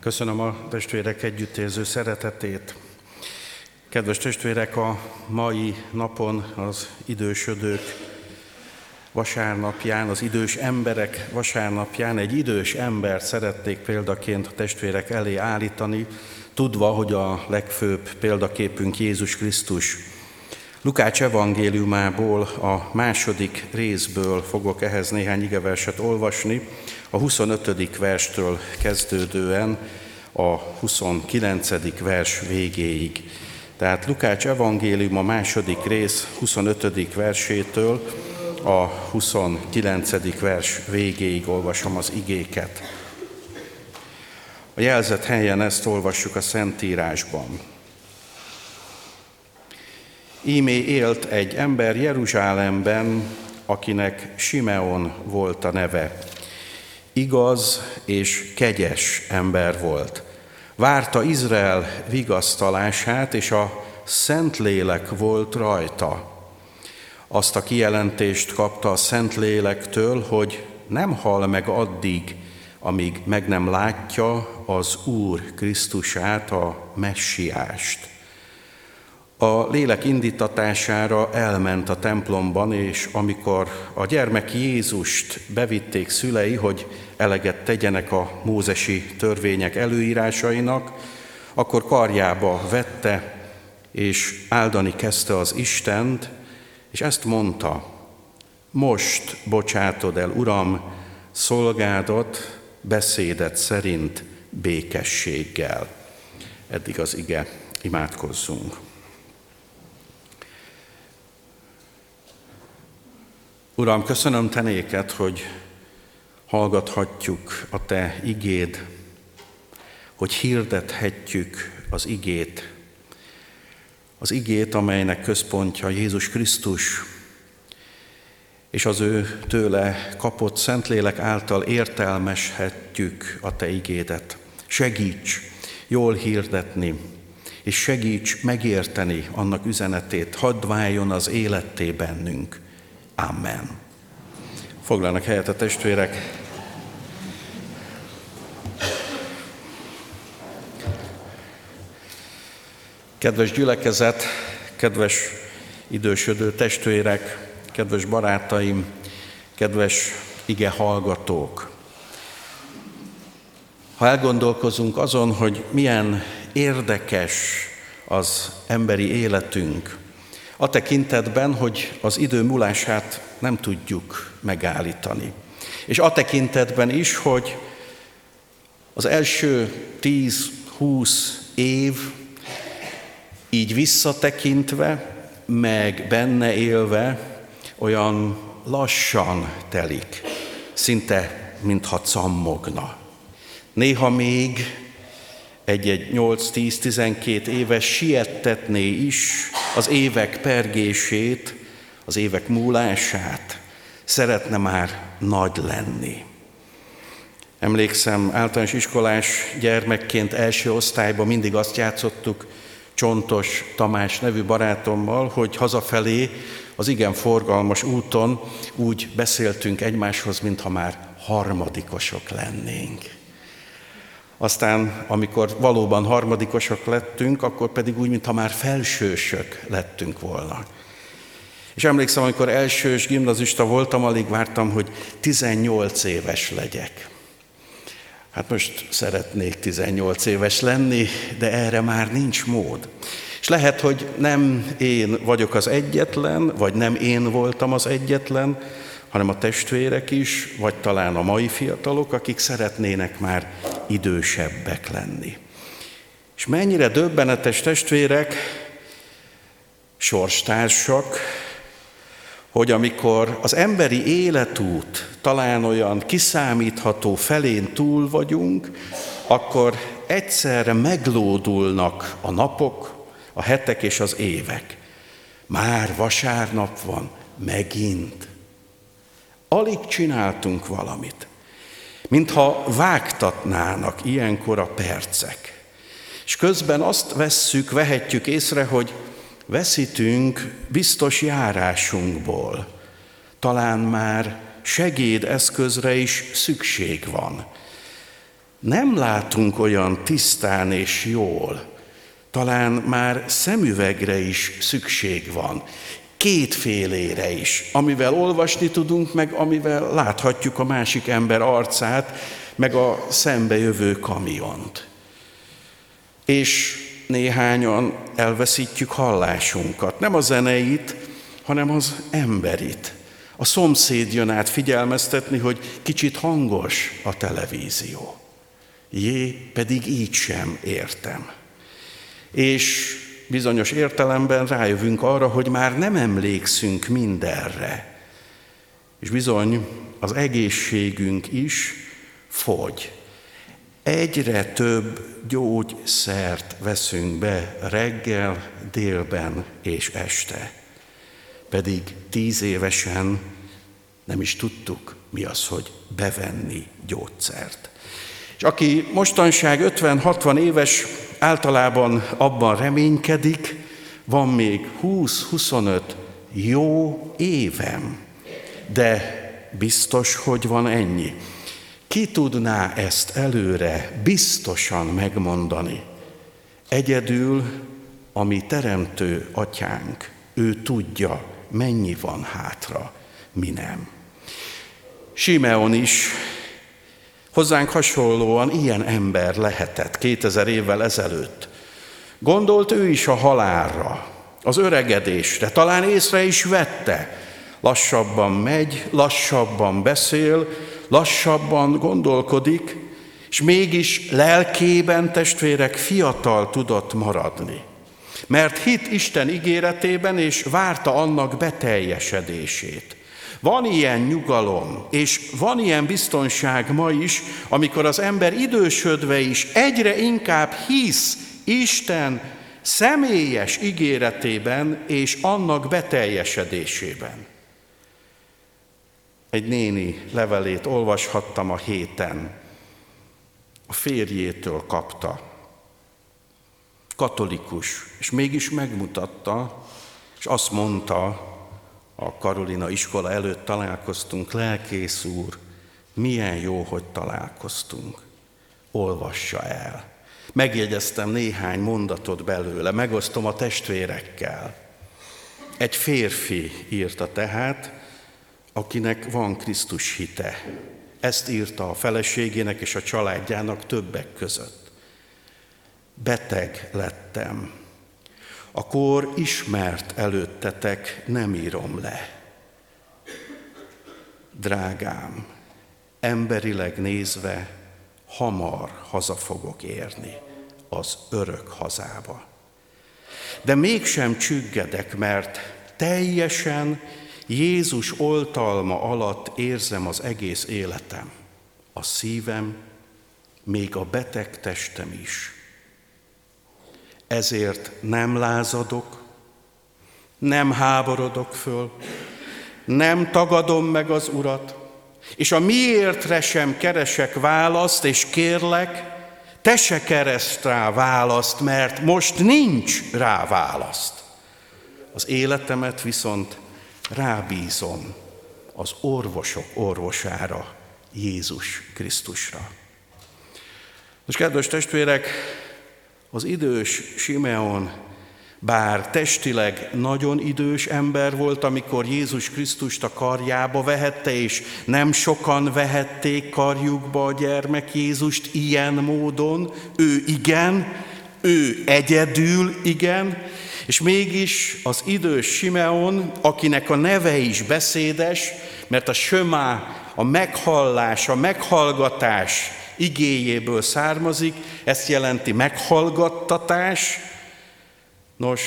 Köszönöm a testvérek együttérző szeretetét. Kedves testvérek, a mai napon az idősödők vasárnapján, az idős emberek vasárnapján egy idős embert szerették példaként a testvérek elé állítani, tudva, hogy a legfőbb példaképünk Jézus Krisztus. Lukács evangéliumából a második részből fogok ehhez néhány igeverset olvasni, a 25. verstől kezdődően a 29. vers végéig. Tehát Lukács evangélium a második rész 25. versétől a 29. vers végéig olvasom az igéket. A jelzett helyen ezt olvassuk a Szentírásban. Ímé élt egy ember Jeruzsálemben, akinek Simeon volt a neve. Igaz és kegyes ember volt. Várta Izrael vigasztalását, és a Szentlélek volt rajta. Azt a kijelentést kapta a Szentlélektől, hogy nem hal meg addig, amíg meg nem látja az Úr Krisztusát, a Messiást. A lélek indítatására elment a templomban, és amikor a gyermek Jézust bevitték szülei, hogy eleget tegyenek a mózesi törvények előírásainak, akkor karjába vette, és áldani kezdte az Istent, és ezt mondta, most bocsátod el, Uram, szolgádat, beszédet szerint békességgel. Eddig az ige, imádkozzunk. Uram, köszönöm te néked, hogy hallgathatjuk a te igéd, hogy hirdethetjük az igét, az igét, amelynek központja Jézus Krisztus, és az ő tőle kapott Szentlélek által értelmeshetjük a Te igédet. Segíts jól hirdetni, és segíts megérteni annak üzenetét, hadd váljon az életté bennünk. Amen. Foglalnak helyet a testvérek. Kedves gyülekezet, kedves idősödő testvérek, kedves barátaim, kedves ige hallgatók. Ha elgondolkozunk azon, hogy milyen érdekes az emberi életünk, a tekintetben, hogy az idő múlását nem tudjuk megállítani. És a tekintetben is, hogy az első 10-20 év így visszatekintve, meg benne élve olyan lassan telik, szinte mintha cammogna. Néha még egy-egy 8-10-12 éves siettetné is az évek pergését, az évek múlását, szeretne már nagy lenni. Emlékszem, általános iskolás gyermekként első osztályban mindig azt játszottuk Csontos Tamás nevű barátommal, hogy hazafelé az igen forgalmas úton úgy beszéltünk egymáshoz, mintha már harmadikosok lennénk. Aztán, amikor valóban harmadikosok lettünk, akkor pedig úgy, mintha már felsősök lettünk volna. És emlékszem, amikor elsős gimnazista voltam, alig vártam, hogy 18 éves legyek. Hát most szeretnék 18 éves lenni, de erre már nincs mód. És lehet, hogy nem én vagyok az egyetlen, vagy nem én voltam az egyetlen, hanem a testvérek is, vagy talán a mai fiatalok, akik szeretnének már idősebbek lenni. És mennyire döbbenetes testvérek, sorstársak, hogy amikor az emberi életút talán olyan kiszámítható felén túl vagyunk, akkor egyszerre meglódulnak a napok, a hetek és az évek. Már vasárnap van, megint. Alig csináltunk valamit. Mintha vágtatnának ilyenkor a percek. És közben azt vesszük, vehetjük észre, hogy veszítünk biztos járásunkból. Talán már segédeszközre is szükség van. nem látunk olyan tisztán és jól, talán már szemüvegre is szükség van, kétfélére is, amivel olvasni tudunk, meg amivel láthatjuk a másik ember arcát, meg a szembejövő kamiont. És néhányan elveszítjük hallásunkat, nem a zeneit, hanem az emberit. A szomszéd jön át figyelmeztetni, hogy kicsit hangos a televízió. Jé, pedig így sem értem. És bizonyos értelemben rájövünk arra, hogy már nem emlékszünk mindenre. És bizony az egészségünk is fogy. Egyre több gyógyszert veszünk be reggel, délben és este. Pedig tíz évesen nem is tudtuk, mi az, hogy bevenni gyógyszert. És aki mostanság 50-60 éves, általában abban reménykedik, van még 20-25 jó évem, de biztos, hogy van ennyi. Ki tudná ezt előre biztosan megmondani? Egyedül a mi teremtő atyánk, ő tudja, mennyi van hátra, mi nem. Simeon is hozzánk hasonlóan ilyen ember lehetett 2000 évvel ezelőtt. Gondolt ő is a halálra, az öregedésre, talán észre is vette. Lassabban megy, lassabban beszél, lassabban gondolkodik, és mégis lelkében testvérek fiatal tudott maradni. Mert hit Isten ígéretében, és várta annak beteljesedését. Van ilyen nyugalom, és van ilyen biztonság ma is, amikor az ember idősödve is egyre inkább hisz Isten személyes ígéretében és annak beteljesedésében. Egy néni levelét olvashattam a héten. A férjétől kapta. Katolikus, és mégis megmutatta, és azt mondta, a Karolina iskola előtt találkoztunk, lelkész úr, milyen jó, hogy találkoztunk. Olvassa el. Megjegyeztem néhány mondatot belőle, megosztom a testvérekkel. Egy férfi írta tehát, akinek van Krisztus hite. Ezt írta a feleségének és a családjának többek között. Beteg lettem. A kor ismert előttetek nem írom le. Drágám, emberileg nézve hamar haza fogok érni az örök hazába. De mégsem csüggedek, mert teljesen Jézus oltalma alatt érzem az egész életem, a szívem, még a beteg testem is. Ezért nem lázadok, nem háborodok föl, nem tagadom meg az Urat, és a miértre sem keresek választ, és kérlek, te se kereszt rá választ, mert most nincs rá választ. Az életemet viszont rábízom az orvosok orvosára, Jézus Krisztusra. Most kedves testvérek, az idős Simeon, bár testileg nagyon idős ember volt, amikor Jézus Krisztust a karjába vehette, és nem sokan vehették karjukba a gyermek Jézust ilyen módon, ő igen, ő egyedül igen, és mégis az idős Simeon, akinek a neve is beszédes, mert a sömá, a meghallás, a meghallgatás igéjéből származik, ezt jelenti meghallgattatás. Nos,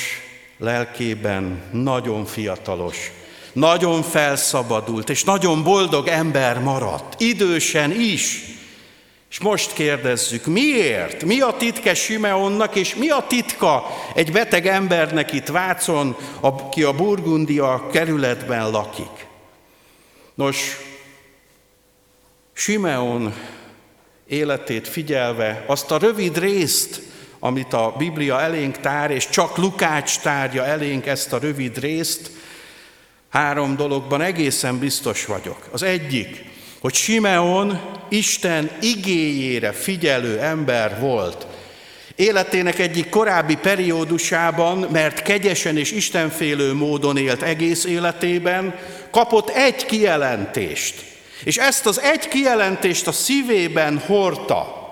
lelkében nagyon fiatalos, nagyon felszabadult, és nagyon boldog ember maradt, idősen is. És most kérdezzük, miért? Mi a titke Simeonnak, és mi a titka egy beteg embernek itt Vácon, aki a Burgundia kerületben lakik? Nos, Simeon életét figyelve, azt a rövid részt, amit a Biblia elénk tár, és csak Lukács tárja elénk ezt a rövid részt, három dologban egészen biztos vagyok. Az egyik, hogy Simeon Isten igéjére figyelő ember volt. Életének egyik korábbi periódusában, mert kegyesen és istenfélő módon élt egész életében, kapott egy kijelentést. És ezt az egy kijelentést a szívében hordta.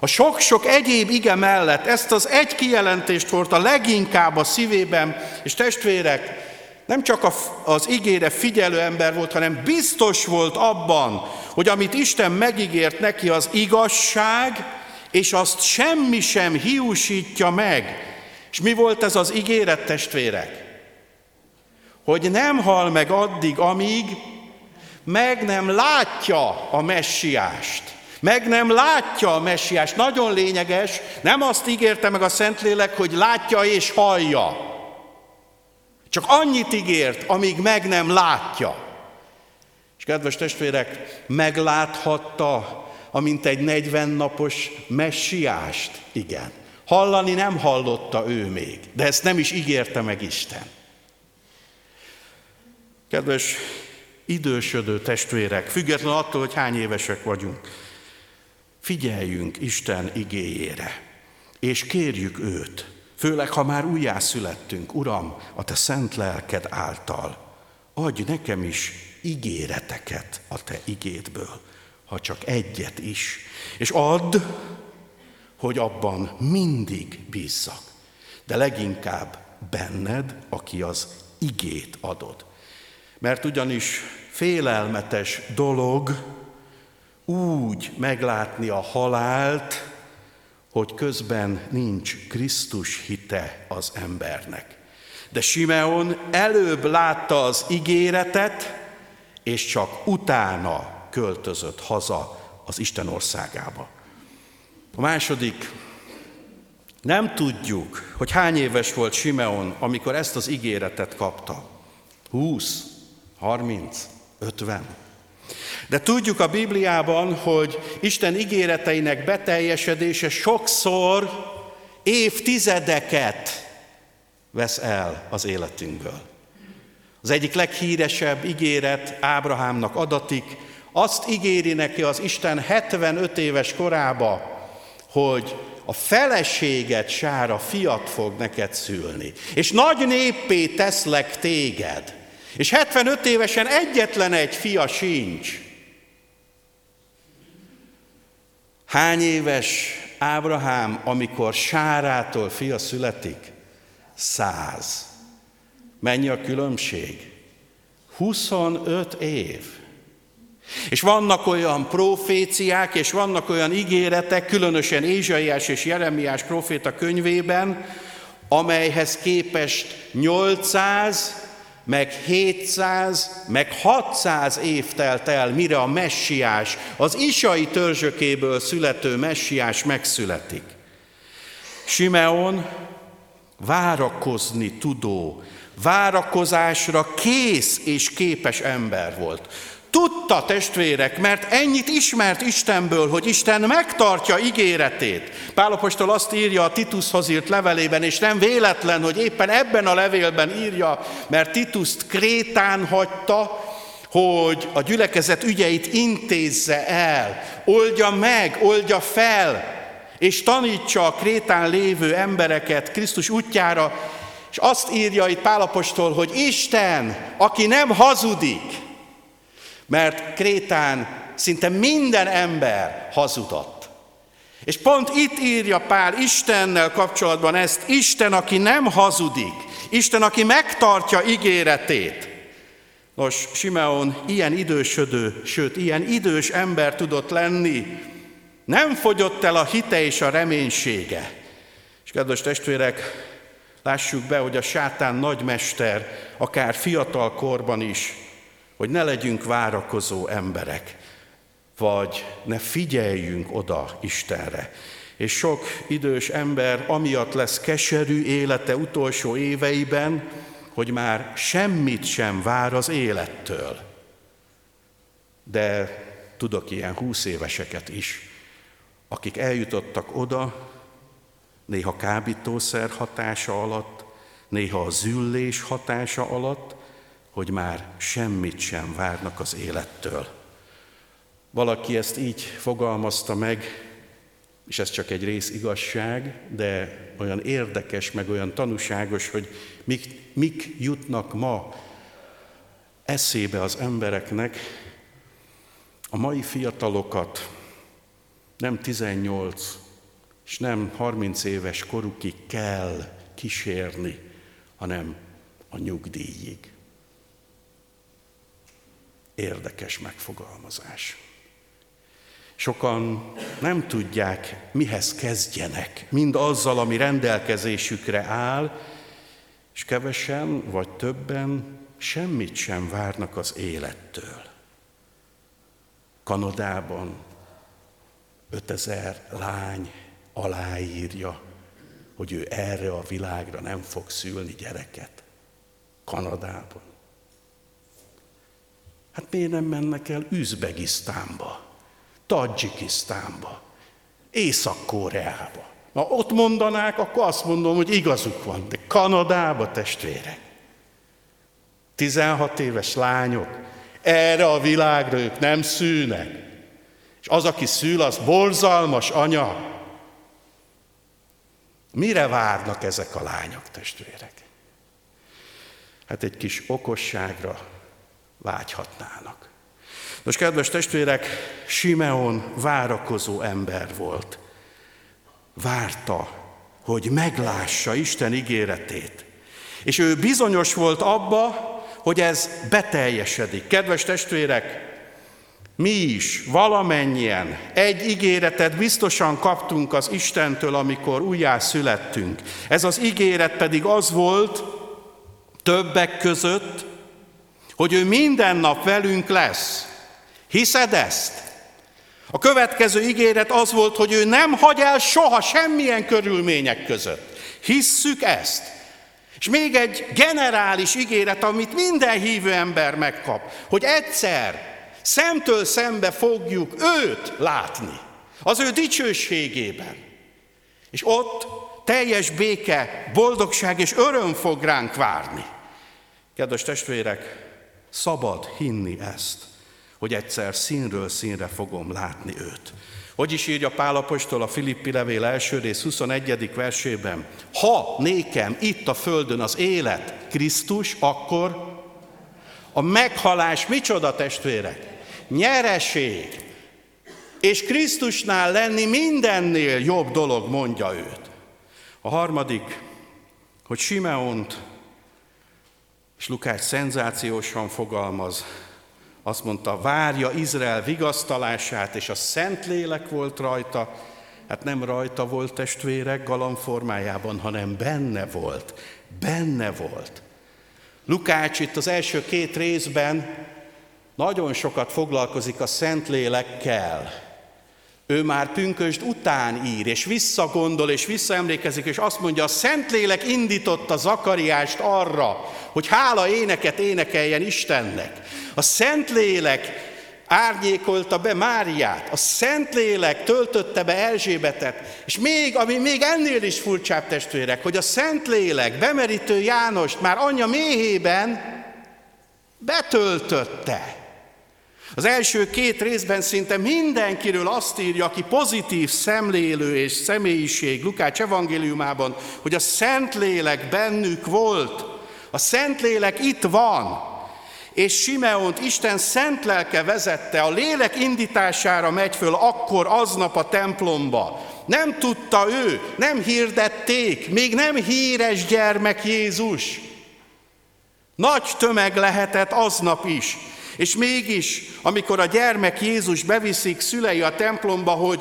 A sok-sok egyéb ige mellett ezt az egy kijelentést hordta leginkább a szívében, és testvérek, nem csak az igére figyelő ember volt, hanem biztos volt abban, hogy amit Isten megígért neki, az igazság, és azt semmi sem hiúsítja meg. És mi volt ez az ígéret, testvérek? Hogy nem hal meg addig, amíg meg nem látja a messiást. Meg nem látja a messiást. Nagyon lényeges, nem azt ígérte meg a Szentlélek, hogy látja és hallja. Csak annyit ígért, amíg meg nem látja. És kedves testvérek, megláthatta, amint egy 40 napos messiást, igen. Hallani nem hallotta ő még, de ezt nem is ígérte meg Isten. Kedves idősödő testvérek, független attól, hogy hány évesek vagyunk, figyeljünk Isten igéjére, és kérjük őt, Főleg, ha már újjászülettünk, Uram, a Te szent lelked által, adj nekem is ígéreteket a Te igédből, ha csak egyet is, és add, hogy abban mindig bízzak, de leginkább benned, aki az igét adod. Mert ugyanis félelmetes dolog úgy meglátni a halált, hogy közben nincs Krisztus hite az embernek. De Simeon előbb látta az ígéretet, és csak utána költözött haza az Isten országába. A második, nem tudjuk, hogy hány éves volt Simeon, amikor ezt az ígéretet kapta. 20, 30, 50. De tudjuk a Bibliában, hogy Isten ígéreteinek beteljesedése sokszor évtizedeket vesz el az életünkből. Az egyik leghíresebb ígéret Ábrahámnak adatik, azt ígéri neki az Isten 75 éves korába, hogy a feleséget sára fiat fog neked szülni, és nagy néppé teszlek téged. És 75 évesen egyetlen egy fia sincs. Hány éves Ábrahám, amikor Sárától fia születik? Száz. Mennyi a különbség? 25 év. És vannak olyan proféciák, és vannak olyan ígéretek, különösen Ézsaiás és Jeremiás proféta könyvében, amelyhez képest 800 meg 700, meg 600 év telt el, mire a messiás, az isai törzsökéből születő messiás megszületik. Simeon várakozni tudó, várakozásra kész és képes ember volt. Tudta testvérek, mert ennyit ismert Istenből, hogy Isten megtartja ígéretét. Pálapostól azt írja a Titushoz írt levelében, és nem véletlen, hogy éppen ebben a levélben írja, mert Tituszt Krétán hagyta, hogy a gyülekezet ügyeit intézze el, oldja meg, oldja fel, és tanítsa a Krétán lévő embereket Krisztus útjára, és azt írja itt Pálapostól, hogy Isten, aki nem hazudik, mert Krétán szinte minden ember hazudott. És pont itt írja Pál Istennel kapcsolatban ezt, Isten, aki nem hazudik, Isten, aki megtartja ígéretét. Nos, Simeon ilyen idősödő, sőt, ilyen idős ember tudott lenni, nem fogyott el a hite és a reménysége. És kedves testvérek, lássuk be, hogy a sátán nagymester, akár fiatal korban is hogy ne legyünk várakozó emberek, vagy ne figyeljünk oda Istenre. És sok idős ember amiatt lesz keserű élete utolsó éveiben, hogy már semmit sem vár az élettől. De tudok ilyen húsz éveseket is, akik eljutottak oda, néha kábítószer hatása alatt, néha a züllés hatása alatt, hogy már semmit sem várnak az élettől. Valaki ezt így fogalmazta meg, és ez csak egy rész igazság, de olyan érdekes, meg olyan tanúságos, hogy mik, mik jutnak ma eszébe az embereknek, a mai fiatalokat nem 18 és nem 30 éves korukig kell kísérni, hanem a nyugdíjig. Érdekes megfogalmazás. Sokan nem tudják, mihez kezdjenek, mind azzal, ami rendelkezésükre áll, és kevesen vagy többen semmit sem várnak az élettől. Kanadában 5000 lány aláírja, hogy ő erre a világra nem fog szülni gyereket. Kanadában. Hát miért nem mennek el Üzbegisztánba, Tadzsikisztánba, Észak-Koreába? Na ott mondanák, akkor azt mondom, hogy igazuk van, de Kanadába testvérek. 16 éves lányok, erre a világra ők nem szűnek. És az, aki szül, az borzalmas anya. Mire várnak ezek a lányok, testvérek? Hát egy kis okosságra vágyhatnának. Nos, kedves testvérek, Simeon várakozó ember volt. Várta, hogy meglássa Isten ígéretét. És ő bizonyos volt abba, hogy ez beteljesedik. Kedves testvérek, mi is valamennyien egy ígéretet biztosan kaptunk az Istentől, amikor újjá születtünk. Ez az ígéret pedig az volt többek között, hogy ő minden nap velünk lesz. Hiszed ezt? A következő ígéret az volt, hogy ő nem hagy el soha semmilyen körülmények között. Hisszük ezt. És még egy generális ígéret, amit minden hívő ember megkap, hogy egyszer szemtől szembe fogjuk őt látni, az ő dicsőségében. És ott teljes béke, boldogság és öröm fog ránk várni. Kedves testvérek, szabad hinni ezt, hogy egyszer színről színre fogom látni őt. Hogy is írja Pálapostól a Filippi levél első rész 21. versében? Ha nékem itt a földön az élet Krisztus, akkor a meghalás micsoda testvérek? nyereség, és Krisztusnál lenni mindennél jobb dolog, mondja őt. A harmadik, hogy Simeont, és Lukács szenzációsan fogalmaz, azt mondta, várja Izrael vigasztalását, és a Szentlélek volt rajta, hát nem rajta volt testvérek galamformájában, hanem benne volt, benne volt. Lukács itt az első két részben nagyon sokat foglalkozik a Szentlélekkel. Ő már pünkösd után ír, és visszagondol, és visszaemlékezik, és azt mondja, a Szentlélek indította Zakariást arra, hogy hála éneket énekeljen Istennek. A Szentlélek árnyékolta be Máriát, a Szentlélek töltötte be Erzsébetet, és még, ami még ennél is furcsább testvérek, hogy a Szentlélek bemerítő Jánost már anyja méhében betöltötte. Az első két részben szinte mindenkiről azt írja, aki pozitív szemlélő és személyiség Lukács evangéliumában, hogy a Szentlélek bennük volt. A Szentlélek itt van, és Simeont Isten szent lelke vezette, a lélek indítására megy föl akkor aznap a templomba. Nem tudta ő, nem hirdették, még nem híres gyermek Jézus. Nagy tömeg lehetett aznap is, és mégis, amikor a gyermek Jézus beviszik szülei a templomba, hogy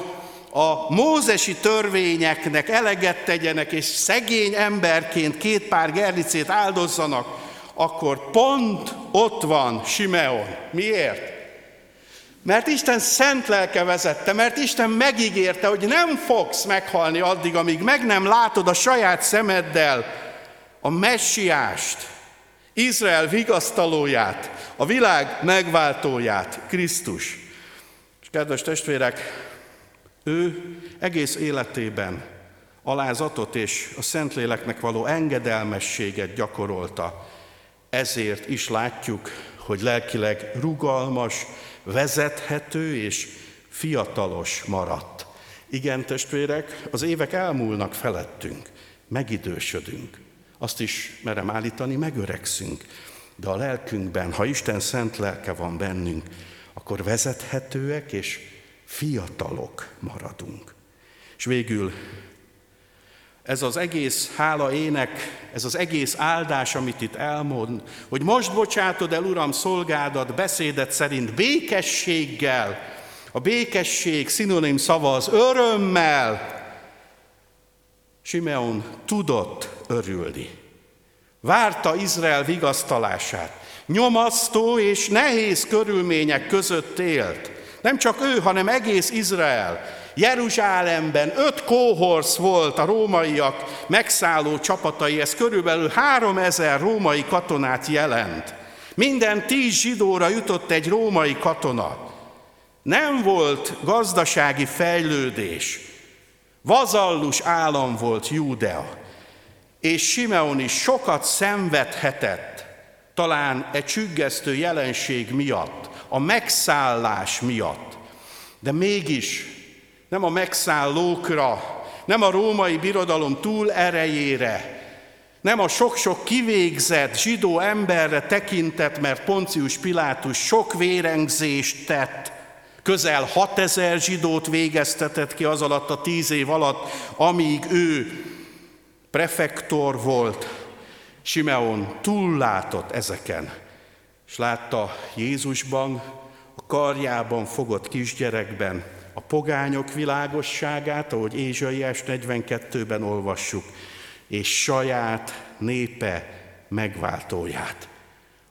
a mózesi törvényeknek eleget tegyenek, és szegény emberként két pár gerlicét áldozzanak, akkor pont ott van Simeon. Miért? Mert Isten szent lelke vezette, mert Isten megígérte, hogy nem fogsz meghalni addig, amíg meg nem látod a saját szemeddel a messiást, Izrael vigasztalóját, a világ megváltóját, Krisztus. És kedves testvérek, ő egész életében alázatot és a Szentléleknek való engedelmességet gyakorolta. Ezért is látjuk, hogy lelkileg rugalmas, vezethető és fiatalos maradt. Igen, testvérek, az évek elmúlnak felettünk, megidősödünk. Azt is merem állítani, megöregszünk. De a lelkünkben, ha Isten szent lelke van bennünk, akkor vezethetőek és fiatalok maradunk. És végül ez az egész hála ének, ez az egész áldás, amit itt elmond, hogy most bocsátod el, Uram, szolgádat beszédet szerint békességgel, a békesség szinonim szava az örömmel, Simeon tudott örülni. Várta Izrael vigasztalását. Nyomasztó és nehéz körülmények között élt. Nem csak ő, hanem egész Izrael. Jeruzsálemben öt kóhorsz volt a rómaiak megszálló csapatai, ez körülbelül három ezer római katonát jelent. Minden tíz zsidóra jutott egy római katona. Nem volt gazdasági fejlődés, vazallus állam volt Júdea, és Simeon is sokat szenvedhetett, talán egy csüggesztő jelenség miatt, a megszállás miatt. De mégis nem a megszállókra, nem a római birodalom túl erejére, nem a sok-sok kivégzett zsidó emberre tekintett, mert Poncius Pilátus sok vérengzést tett, közel 6000 zsidót végeztetett ki az alatt a tíz év alatt, amíg ő prefektor volt. Simeon túllátott ezeken, és látta Jézusban, a karjában fogott kisgyerekben a pogányok világosságát, ahogy Ézsaiás 42-ben olvassuk, és saját népe megváltóját,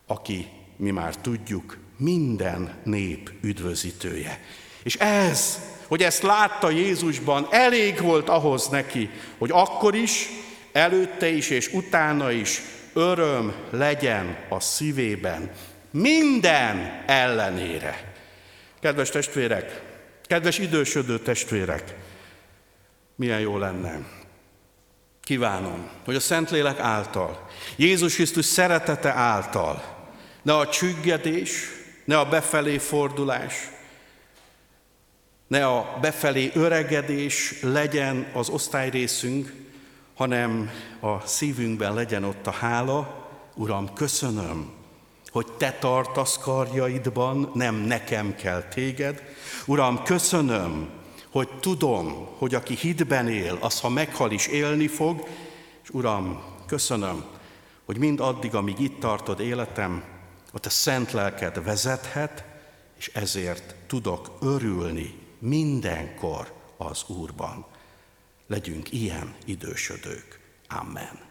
aki, mi már tudjuk, minden nép üdvözítője. És ez, hogy ezt látta Jézusban, elég volt ahhoz neki, hogy akkor is, előtte is és utána is öröm legyen a szívében, minden ellenére. Kedves testvérek, kedves idősödő testvérek, milyen jó lenne. Kívánom, hogy a Szentlélek által, Jézus Krisztus szeretete által, ne a csüggedés, ne a befelé fordulás, ne a befelé öregedés legyen az osztályrészünk, hanem a szívünkben legyen ott a hála, Uram, köszönöm, hogy Te tartasz karjaidban, nem nekem kell téged. Uram, köszönöm, hogy tudom, hogy aki hitben él, az ha meghal is élni fog, és Uram, köszönöm, hogy mind addig, amíg itt tartod életem, a te szent lelked vezethet, és ezért tudok örülni mindenkor az Úrban. Legyünk ilyen idősödők. Amen.